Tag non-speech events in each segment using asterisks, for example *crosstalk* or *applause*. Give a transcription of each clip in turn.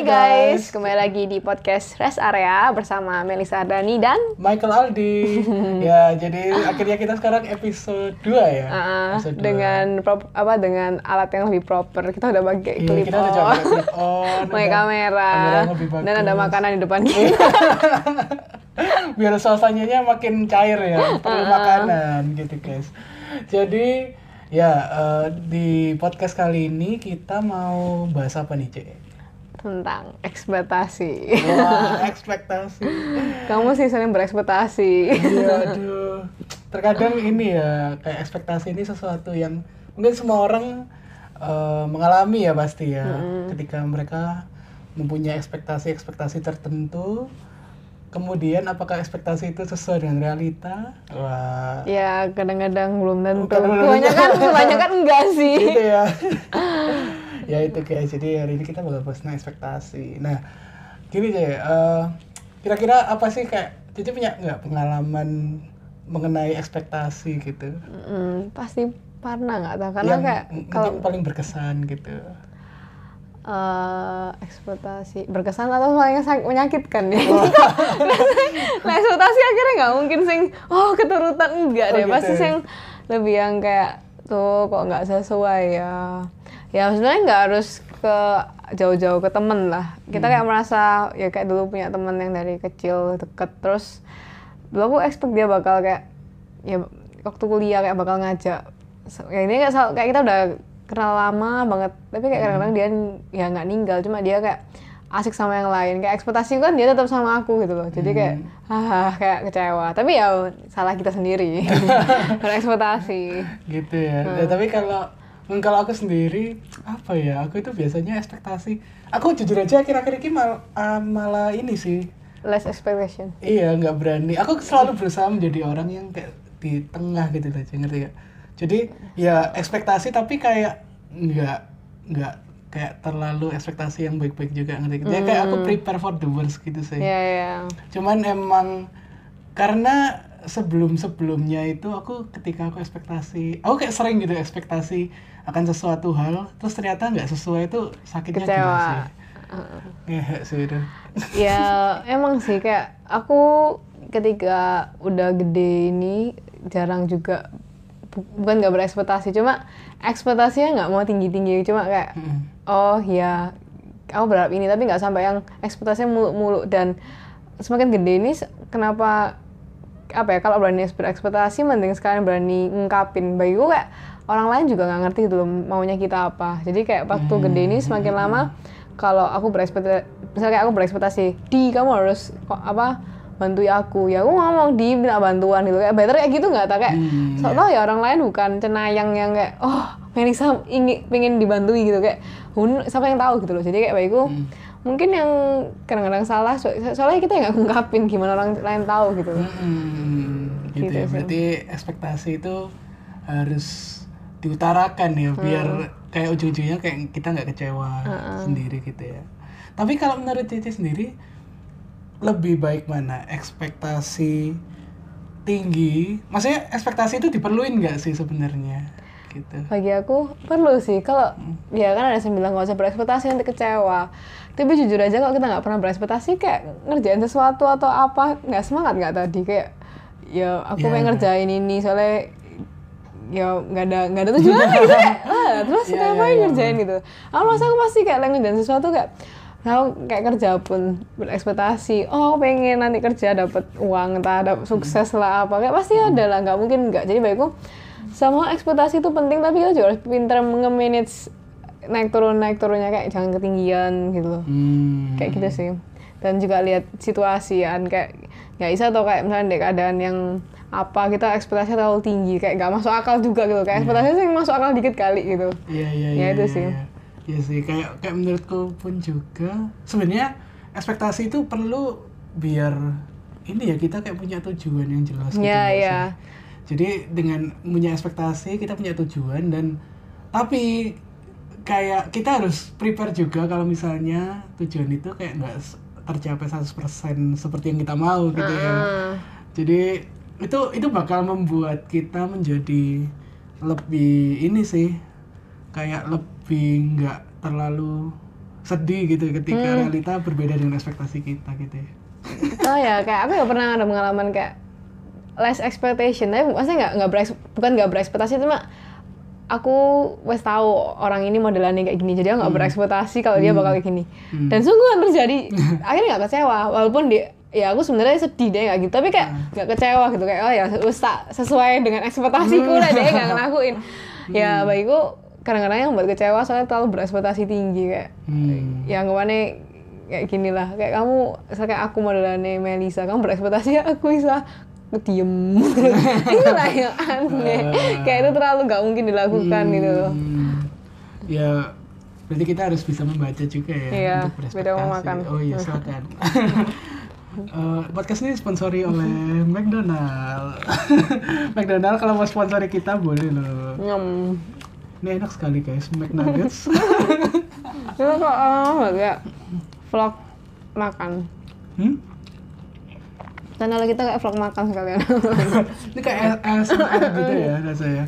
Hai guys, kembali lagi di podcast Rest Area bersama Melisa Ardani dan Michael Aldi. *laughs* ya, jadi akhirnya kita sekarang episode 2 ya. uh, Episode dengan prop, apa dengan alat yang lebih proper. Kita udah pakai Iya, clip kita udah on, coba clip *laughs* on, pakai kamera, kamera dan ada makanan di depan kita. *laughs* Biar suasananya makin cair ya, perlu makanan gitu guys. Jadi ya eh, di podcast kali ini kita mau bahas apa nih, Cek? Tentang ekspektasi. Wah, *laughs* ekspektasi. Kamu sih sering berekspektasi. Iya, aduh. Terkadang ini ya, kayak ekspektasi ini sesuatu yang mungkin semua orang eh, mengalami ya pasti ya. Ketika mereka mempunyai ekspektasi-ekspektasi tertentu, kemudian apakah ekspektasi itu sesuai dengan realita? Wah, ya kadang-kadang belum tentu. Kebanyakan kebanyakan enggak sih. gitu ya. *laughs* ya itu guys, jadi hari ini kita bakal bahas tentang ekspektasi. Nah, gini deh, eh, kira-kira apa sih kayak Cici punya nggak pengalaman mengenai ekspektasi gitu? Mm, pasti pernah nggak tahu karena yang kayak kalau paling berkesan gitu. eh ekspektasi berkesan atau paling menyakitkan ya. *laughs* nah, ekspektasi akhirnya nggak mungkin sing oh keturutan enggak Oh, deh gitu pasti ya. sing lebih yang kayak tuh kok nggak sesuai ya. Ya sebenarnya nggak harus ke jauh-jauh ke temen lah. Kita Hmm. kayak merasa ya kayak dulu punya temen yang dari kecil deket terus dulu aku expect dia bakal kayak ya waktu kuliah kayak bakal ngajak. Ya ini kayak, kayak kita udah kenal lama banget tapi kayak kadang-kadang dia ya nggak ninggal cuma dia kayak asik sama yang lain. Kayak ekspektasi kan dia tetap sama aku gitu loh. Jadi kayak ah kayak kecewa. Tapi ya salah kita sendiri. *laughs* Berekspektasi. Gitu ya. Nah, tapi kalau kalau aku sendiri apa ya? Aku itu biasanya ekspektasi. Aku jujur aja akhir-akhir ini mal- ah, malah ini sih less expectation Iya, nggak berani. Aku selalu berusaha menjadi orang yang kayak di tengah gitu loh, Cing, ngerti gak? Jadi ya ekspektasi tapi kayak nggak nggak kayak terlalu ekspektasi yang baik-baik juga ngerti gak? Jadi kayak aku prepare for the worst gitu sih. ya ya Cuman emang karena sebelum-sebelumnya itu aku ketika aku ekspektasi, aku kayak sering gitu ekspektasi akan sesuatu hal, terus ternyata nggak sesuai itu sakitnya gila Kecewa. sih. Ngehe sih itu. ya emang sih kayak aku ketika udah gede ini jarang juga bu- bukan nggak berekspektasi cuma ekspektasinya nggak mau tinggi tinggi cuma kayak Mm. oh ya aku berharap ini tapi nggak sampai yang ekspektasinya muluk-muluk dan semakin gede ini kenapa apa ya kalau berani berekspektasi mending sekalian berani ngungkapin. Bagiku kayak orang lain juga nggak ngerti gitu loh maunya kita apa. Jadi kayak waktu gede ini semakin lama kalau aku berekspektasi misalnya kayak aku berekspektasi di kamu harus kok apa bantu aku. Ya aku ngomong di minta bantuan gitu. Kayak better kayak gitu nggak tak kayak Hmm, so tau ya orang lain bukan cenayang yang kayak oh Melisa ingin pengen dibantu gitu. Kayak hun siapa yang tahu? gitu loh. Jadi kayak bagiku mungkin yang kadang-kadang salah so- soalnya kita nggak ngungkapin gimana orang lain tahu gitu. Hmm, gitu, Gitu ya. Berarti ekspektasi itu harus diutarakan ya biar kayak ujung-ujungnya kayak kita nggak kecewa sendiri gitu ya. Tapi kalau menurut Cici sendiri lebih baik mana ekspektasi tinggi? Maksudnya ekspektasi itu diperluin nggak sih sebenarnya? Gitu. bagi aku perlu sih. Kalau ya kan ada yang bilang nggak usah berekspektasi nanti kecewa. Tapi jujur aja kalau kita nggak pernah berekspektasi kayak ngerjain sesuatu atau apa nggak semangat nggak tadi? Kayak ya aku Ya. pengen ngerjain ini soalnya ya nggak ada nggak ada tujuan gitu kayak *laughs* ah, terus Ya, ya, ngapain ya. ngerjain? gitu. Aku rasa aku pasti kayak lagi ngerjain sesuatu kayak aku kayak kerja pun berekspektasi oh pengen nanti kerja dapat uang entah dapat sukses lah apa. Kayak pasti ada lah nggak mungkin nggak. Jadi baikku sama ekspektasi itu penting tapi kita juga harus pintar nge-manage naik turun naik turunnya kayak jangan ketinggian gitu loh Hmm. kayak gitu sih dan juga lihat situasi kan kayak nggak bisa tuh kayak misalnya di keadaan yang apa kita ekspektasinya terlalu tinggi kayak nggak masuk akal juga gitu kayak ekspektasinya sih masuk akal dikit kali gitu Iya iya Ya, iya. itu iya, sih. iya. Iya sih kayak kayak menurutku pun juga sebenarnya ekspektasi itu perlu biar ini ya kita kayak punya tujuan yang jelas gitu. ya nggak ya sih? Jadi dengan punya ekspektasi kita punya tujuan dan tapi kayak kita harus prepare juga kalau misalnya tujuan itu kayak nggak tercapai 100% seperti yang kita mau gitu ya. Jadi itu itu bakal membuat kita menjadi lebih ini sih kayak lebih nggak terlalu sedih gitu ketika realita berbeda dengan ekspektasi kita gitu ya. Oh ya kayak aku ya pernah ada pengalaman kayak less expectation. Tapi maksudnya nggak nggak bereks, bukan nggak berekspektasi cuma aku wes tahu orang ini modelannya kayak gini jadi aku nggak berekspektasi kalau dia bakal kayak gini. Dan sungguh kan terjadi. *laughs* Akhirnya nggak kecewa walaupun dia ya aku sebenarnya sedih deh nggak gitu tapi kayak nggak kecewa gitu kayak oh ya tak sesuai dengan ekspektasiku lah dia nggak ngelakuin. Ya bagiku kadang-kadang yang buat kecewa soalnya terlalu berekspektasi tinggi kayak hmm. ya anggapannya kayak gini lah kayak kamu kayak aku modelannya Melisa kamu berekspektasi aku bisa diem *laughs* itu lah yang aneh kayak itu terlalu nggak mungkin dilakukan gitu loh Hmm. ya berarti kita harus bisa membaca juga ya Iya, untuk beda memakan. oh iya *laughs* silakan Eh, podcast ini sponsori oleh McDonald. *laughs* McDonald kalau mau sponsori kita boleh loh. nyem Ini enak sekali guys, McNuggets. itu kok kayak vlog makan hmm? Channel kita kayak vlog makan sekalian *laughs* Ini kayak ASMR gitu ya *laughs* rasanya.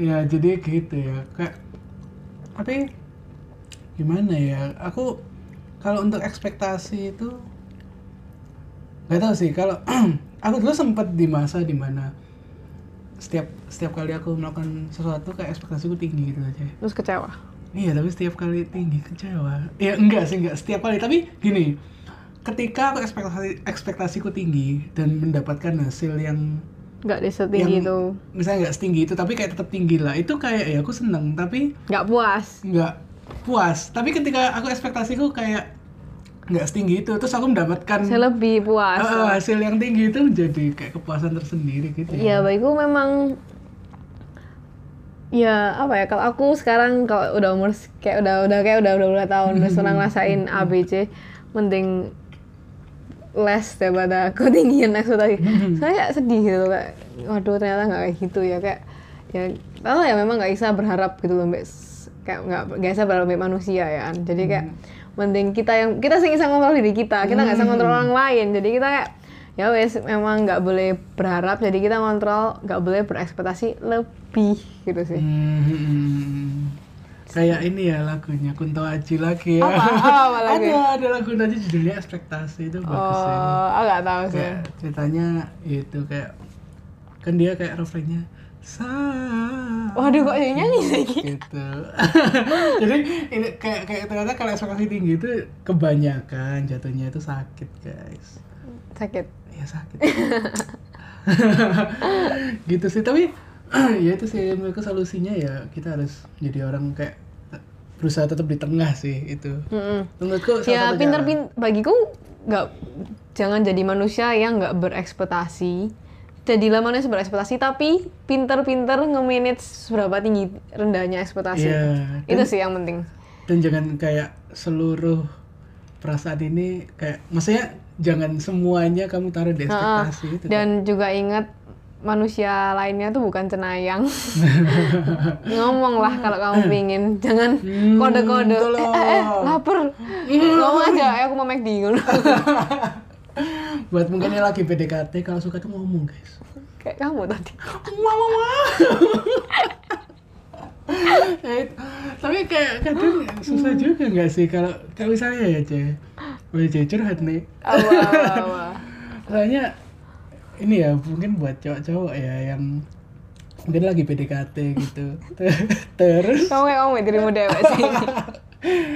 Ya jadi gitu ya. Kayak tapi gimana ya? Aku kalau untuk ekspektasi itu nggak tahu sih. Kalau *clears throat* aku dulu sempat di masa di mana setiap setiap kali aku melakukan sesuatu kayak ekspektasiku tinggi gitu aja. terus kecewa Iya, tapi setiap kali tinggi kecewa. Ya enggak sih, enggak setiap kali. Tapi gini, ketika aku ekspektasi ekspektasiku tinggi dan mendapatkan hasil yang nggak di setinggi Yang- itu misalnya nggak setinggi itu, tapi kayak tetap tinggi lah. Itu kayak ya aku seneng, tapi nggak puas nggak puas. Tapi ketika aku ekspektasiku kayak nggak setinggi itu, terus aku mendapatkan saya lebih puas eh, hasil yang tinggi itu menjadi kayak kepuasan tersendiri gitu. ya bagiku memang ya apa ya kalau aku sekarang kalau udah umur kayak udah udah kayak udah udah udah tahun udah senang *laughs* ngerasain ABC mending less daripada ketinggian ekspektasi saya kayak sedih gitu kayak waduh ternyata nggak kayak gitu ya kayak ya tahu ya memang nggak bisa berharap gitu loh mbak. Kayak nggak nggak bisa berharap mbak manusia ya kan. Jadi kayak mending kita yang kita sih bisa kontrol diri kita kita nggak bisa kontrol orang lain. Jadi kita kayak ya wes memang nggak boleh berharap jadi kita kontrol nggak boleh berekspektasi lebih gitu sih. Hmm. Kayak ini ya lagunya Kunto Aji lagi ya. Apa? Apa *laughs* lagi? ada ada lagu Aji judulnya Ekspektasi itu bagus ya. oh nggak tahu sih Kayak ceritanya itu kayak kan dia kayak refrainnya sa waduh kok jadi nyanyi lagi gitu. *laughs* Jadi ini kayak kayak ternyata kalau ekspektasi tinggi itu kebanyakan jatuhnya itu sakit guys. sakit Iya sakit. *laughs* gitu sih tapi *clears throat* ya itu sih menurutku solusinya ya kita harus jadi orang kayak berusaha tetap di tengah sih itu. Mm-mm. Menurutku salah ya satu pinter cara. pin bagiku nggak jangan jadi manusia yang nggak berekspektasi jadilah manusia berekspektasi tapi pinter-pinter nge-manage seberapa tinggi rendahnya ekspektasi Iya. itu sih yang penting dan jangan kayak seluruh perasaan ini kayak maksudnya jangan semuanya kamu taruh di ekspektasi itu. dan juga ingat manusia lainnya tuh bukan cenayang. *laughs* Ngomong lah kalau kamu pingin. Jangan Hmm, kode-kode. tolong. eh, eh, eh lapar. Ngomong aja eh, aku mau McD gitu *laughs* Buat mungkin yang lagi PDKT kalau suka tuh ngomong guys. kayak kamu tadi. Mama mama. *laughs* Eh, tapi kayak kadang susah juga nggak sih kalau kalau misalnya ya ceh, boleh curhat nih. Awa, Soalnya ini ya mungkin buat cowok-cowok ya yang mungkin lagi PDKT gitu. *laughs* Terus kamu kayak kamu dirimu dewek sih.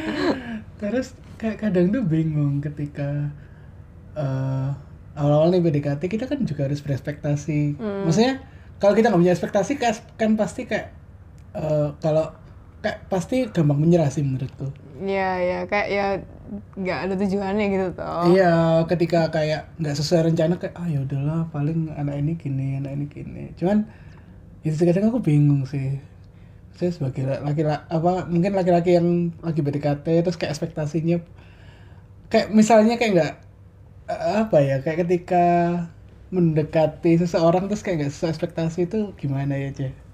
*laughs* Terus kayak kadang tuh bingung ketika eh, awal-awal nih PDKT kita kan juga harus berekspektasi maksudnya kalau kita nggak punya ekspektasi kan pasti kayak eh, kalau kayak pasti gampang menyerah sih menurutku ya ya kayak ya nggak ada tujuannya gitu toh. Iya ketika kayak nggak sesuai rencana kayak ah ya udahlah paling anak ini gini anak ini gini. Cuman itu kadang aku bingung sih. Saya sebagai laki-laki apa mungkin laki-laki yang lagi PDKT terus kayak ekspektasinya kayak misalnya kayak nggak eh, apa ya kayak ketika mendekati seseorang terus kayak nggak sesuai ekspektasi itu gimana ya ceh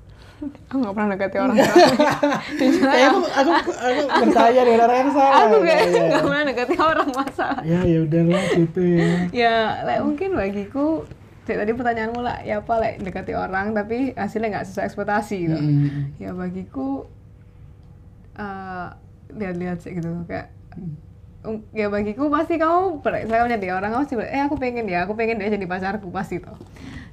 aku nggak pernah dekati orang *laughs* kayak aku aku aku percaya dengan orang yang salah. Aku kayak nggak pernah dekati orang masalah ya ya udahlah gitu ya. Ya like, mungkin bagiku tadi pertanyaanmu lah ya apa like, dekati orang tapi hasilnya nggak sesuai ekspektasi gitu. Mm. ya bagiku eh, lihat-lihat sih gitu kayak um, ya bagiku pasti kamu saya menjadi orang kamu sih eh aku pengen ya aku pengen dia jadi pacarku pasti tuh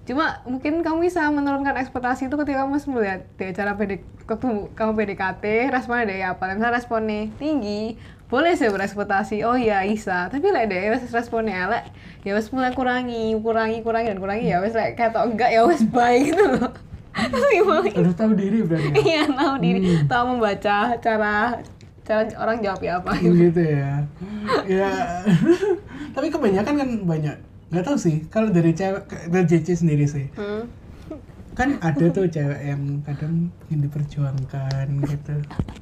cuma mungkin kamu bisa menurunkan ekspektasi itu ketika kamu melihat di acara PD, ketemu kamu PDKT responnya dia apa? Misalnya responnya tinggi boleh sih berekspektasi oh iya Isa tapi lah deh wes responnya elek ya wes mulai kurangi kurangi kurangi dan kurangi ya wes like kata enggak ya wes baik gitu loh. Harus tahu diri berarti ya? iya tahu diri. Tahu membaca cara cara orang jawab ya apa. Gitu ya. Ya. *laughs* Tapi kebanyakan kan banyak nggak tahu sih kalau dari cewek dari Cici sendiri sih. Hmm. kan ada tuh cewek yang kadang ingin diperjuangkan gitu.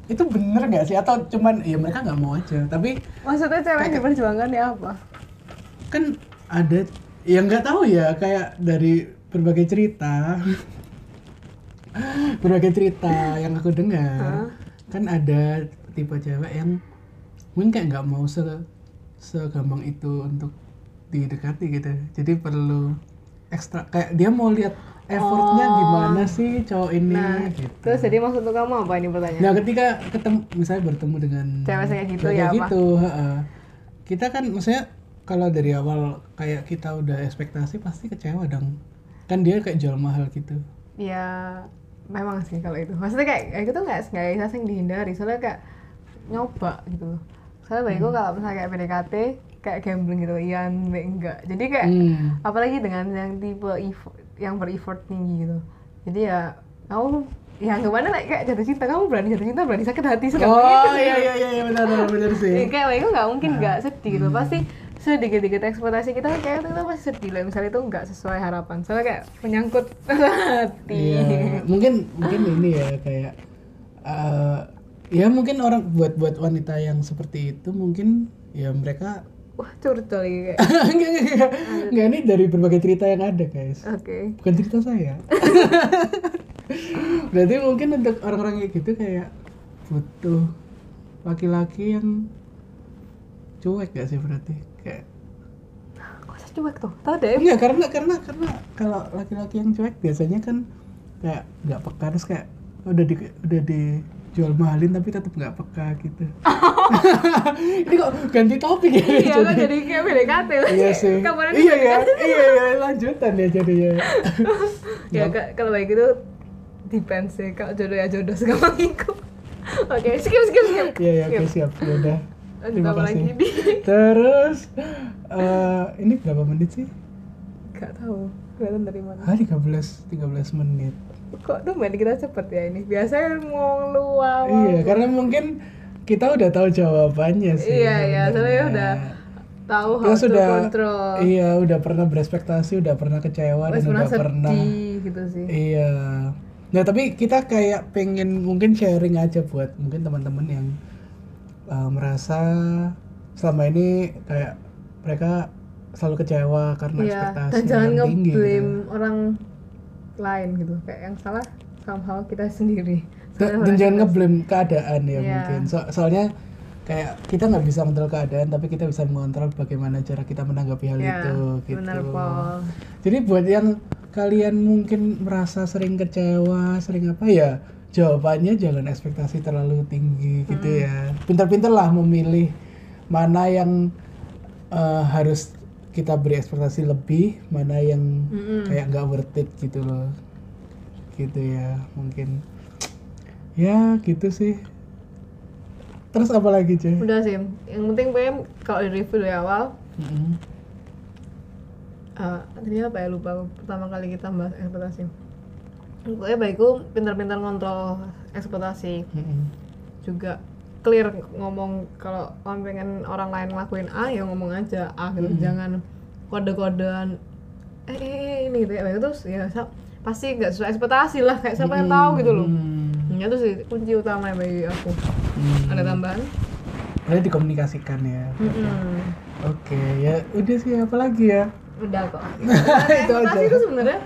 Itu bener nggak sih? Atau cuman ya mereka nggak mau aja tapi Maksudnya cewek yang diperjuangkan ya apa? kan ada yang nggak tahu ya kayak dari berbagai cerita. *laughs* Berbagai cerita yang aku dengar. Kan ada tipe cewek yang mungkin kayak nggak mau se segampang itu untuk didekati gitu jadi perlu ekstra kayak dia mau lihat effortnya gimana sih cowok ini Nah, gitu terus jadi maksud kamu apa ini pertanyaan? Nah, ketika ketemu misalnya bertemu dengan Cewek kayak gitu ya, apa? gitu, heeh. Kita kan maksudnya kalau dari awal kayak kita udah ekspektasi pasti kecewa dong. Kan dia kayak jual mahal gitu. Ya, memang sih kalau itu. Maksudnya kayak kayak gitu nggak nggak bisa sih dihindari. Soalnya kayak nyoba gitu loh. Soalnya bagiku kalau misalnya kayak PDKT kayak gambling gitu, iya enggak. Jadi kayak Hmm. apalagi dengan yang tipe effort, yang bereffort tinggi gitu. Jadi ya kamu ya gimana like, kayak jatuh cinta kamu berani jatuh cinta berani sakit hati sekarang Oh iya iya iya iya, benar benar benar Ya, sih. kayak itu nggak mungkin nggak sedih gitu pasti sedikit-dikit ekspektasi kita kan kayak itu kita pasti sedih lah misalnya itu nggak sesuai harapan soalnya kayak menyangkut *laughs* hati Iya, mungkin mungkin ini ya kayak eh, ya mungkin orang buat buat wanita yang seperti itu mungkin ya mereka wah curcol lagi kayak. *laughs* Enggak enggak enggak. Enggak ini dari berbagai cerita yang ada guys. Oke. Bukan cerita saya. *laughs* Berarti mungkin untuk orang-orang kayak gitu kayak butuh laki-laki yang cuek gak sih berarti? Kayak kok saya cuek tuh? Tau deh. Iya karena karena karena kalau laki-laki yang cuek biasanya kan kayak nggak peka terus kayak udah di udah dijual mahalin tapi tetap nggak peka gitu. *laughs* Ini kok ganti topik ya? iya kan jadi kayak PDKT Iya sih. kemarin Iya ya, iya ya lanjutan ya jadinya. *laughs* ya ka- kalau baik itu depends sih kalau jodoh ya jodoh *laughs* segampang itu oke skip skip skip Iya ya, oke Skip. siap. Ya udah. Terima lagi kasih. di Terus eh ini berapa menit sih? nggak tahu kelihatan dari mana Ah 13 13 menit. kok tuh main kita cepet ya ini biasanya mau luar Iya, karena mungkin kita udah tahu jawabannya sih. Iya, iya, soalnya sebenarnya. udah tahu Kita how sudah control. Iya, udah pernah berekspektasi, udah pernah kecewa Wes dan pernah udah pernah. sedih gitu sih. Iya. Nah, tapi kita kayak pengen mungkin sharing aja buat mungkin teman-teman yang uh, merasa selama ini kayak mereka selalu kecewa karena Iya, ekspektasi dan jangan yang tinggi. gitu. orang lain gitu. Kayak yang salah somehow kita *laughs* sendiri. Dan, dan jangan ngeblame keadaan ya Iya. mungkin. So- soalnya kayak kita nggak bisa mengontrol keadaan, tapi kita bisa mengontrol bagaimana cara kita menanggapi hal Iya, itu. Gitu. benar Paul. Jadi buat yang kalian mungkin merasa sering kecewa, sering apa ya, jawabannya jangan ekspektasi terlalu tinggi gitu Hmm. ya. Pintar-pintar lah memilih mana yang eh, harus kita beri ekspektasi lebih, mana yang Mm-mm. kayak nggak worth it gitu loh. Gitu ya, mungkin. Ya, gitu sih. Terus apa lagi, cuy? Udah sih. Yang penting PM kalau di review dari awal Mm-mm. eh tadi apa ya lupa pertama kali kita bahas ekspektasi. Pokoknya baikku pintar-pintar ngontrol ekspektasi. Mm-mm. juga clear ngomong kalau kamu pengen orang lain ngelakuin A ya ngomong aja A gitu jangan kode-kodean eh, eh, eh, ini gitu ya terus ya pasti nggak sesuai ekspektasi lah kayak siapa yang tahu gitu loh Hmm. itu sih kunci utama bagi aku Hmm. ada tambahan Berarti dikomunikasikan ya. Mm-mm. Oke, ya udah sih apa lagi ya? udah kok *laughs* Itu aja. itu sebenarnya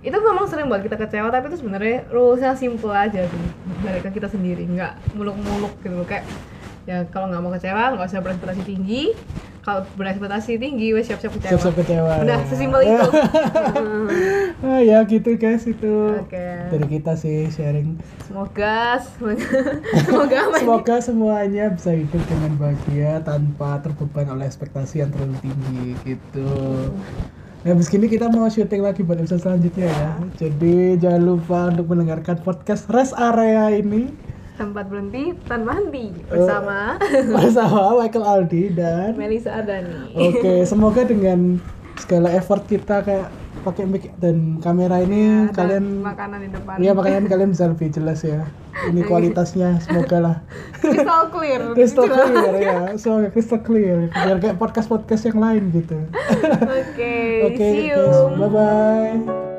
itu memang sering buat kita kecewa tapi itu sebenarnya rulesnya simple aja sih. Dari kita sendiri nggak muluk-muluk gitu loh. Kayak ya kalau nggak mau kecewa nggak usah berekspektasi tinggi. Kalau berekspektasi tinggi wes siap-siap kecewa. Siap-siap kecewa. Udah ya. sesimpel itu. *laughs* Ah, ya gitu guys itu. Oke. dari kita sih sharing. Semoga *laughs* semoga semoga semuanya bisa hidup dengan bahagia tanpa terbeban oleh ekspektasi yang terlalu tinggi gitu Nah, habis ini kita mau syuting lagi buat episode selanjutnya ya. Jadi jangan lupa untuk mendengarkan podcast Rest Area ini. Tempat berhenti tanpa henti. Bersama *laughs* bersama Michael Aldi dan Melisa Ardani Oke, semoga dengan segala effort kita kayak pakai mic dan kamera ini Dan kalian makanan di depan Iya makanya kalian bisa lebih jelas ya. Ini *laughs* kualitasnya semoga lah. crystal clear *laughs* Crystal clear ya. Semoga crystal clear. Biar kayak podcast podcast yang lain gitu. *laughs* oke Oke, see you bye bye.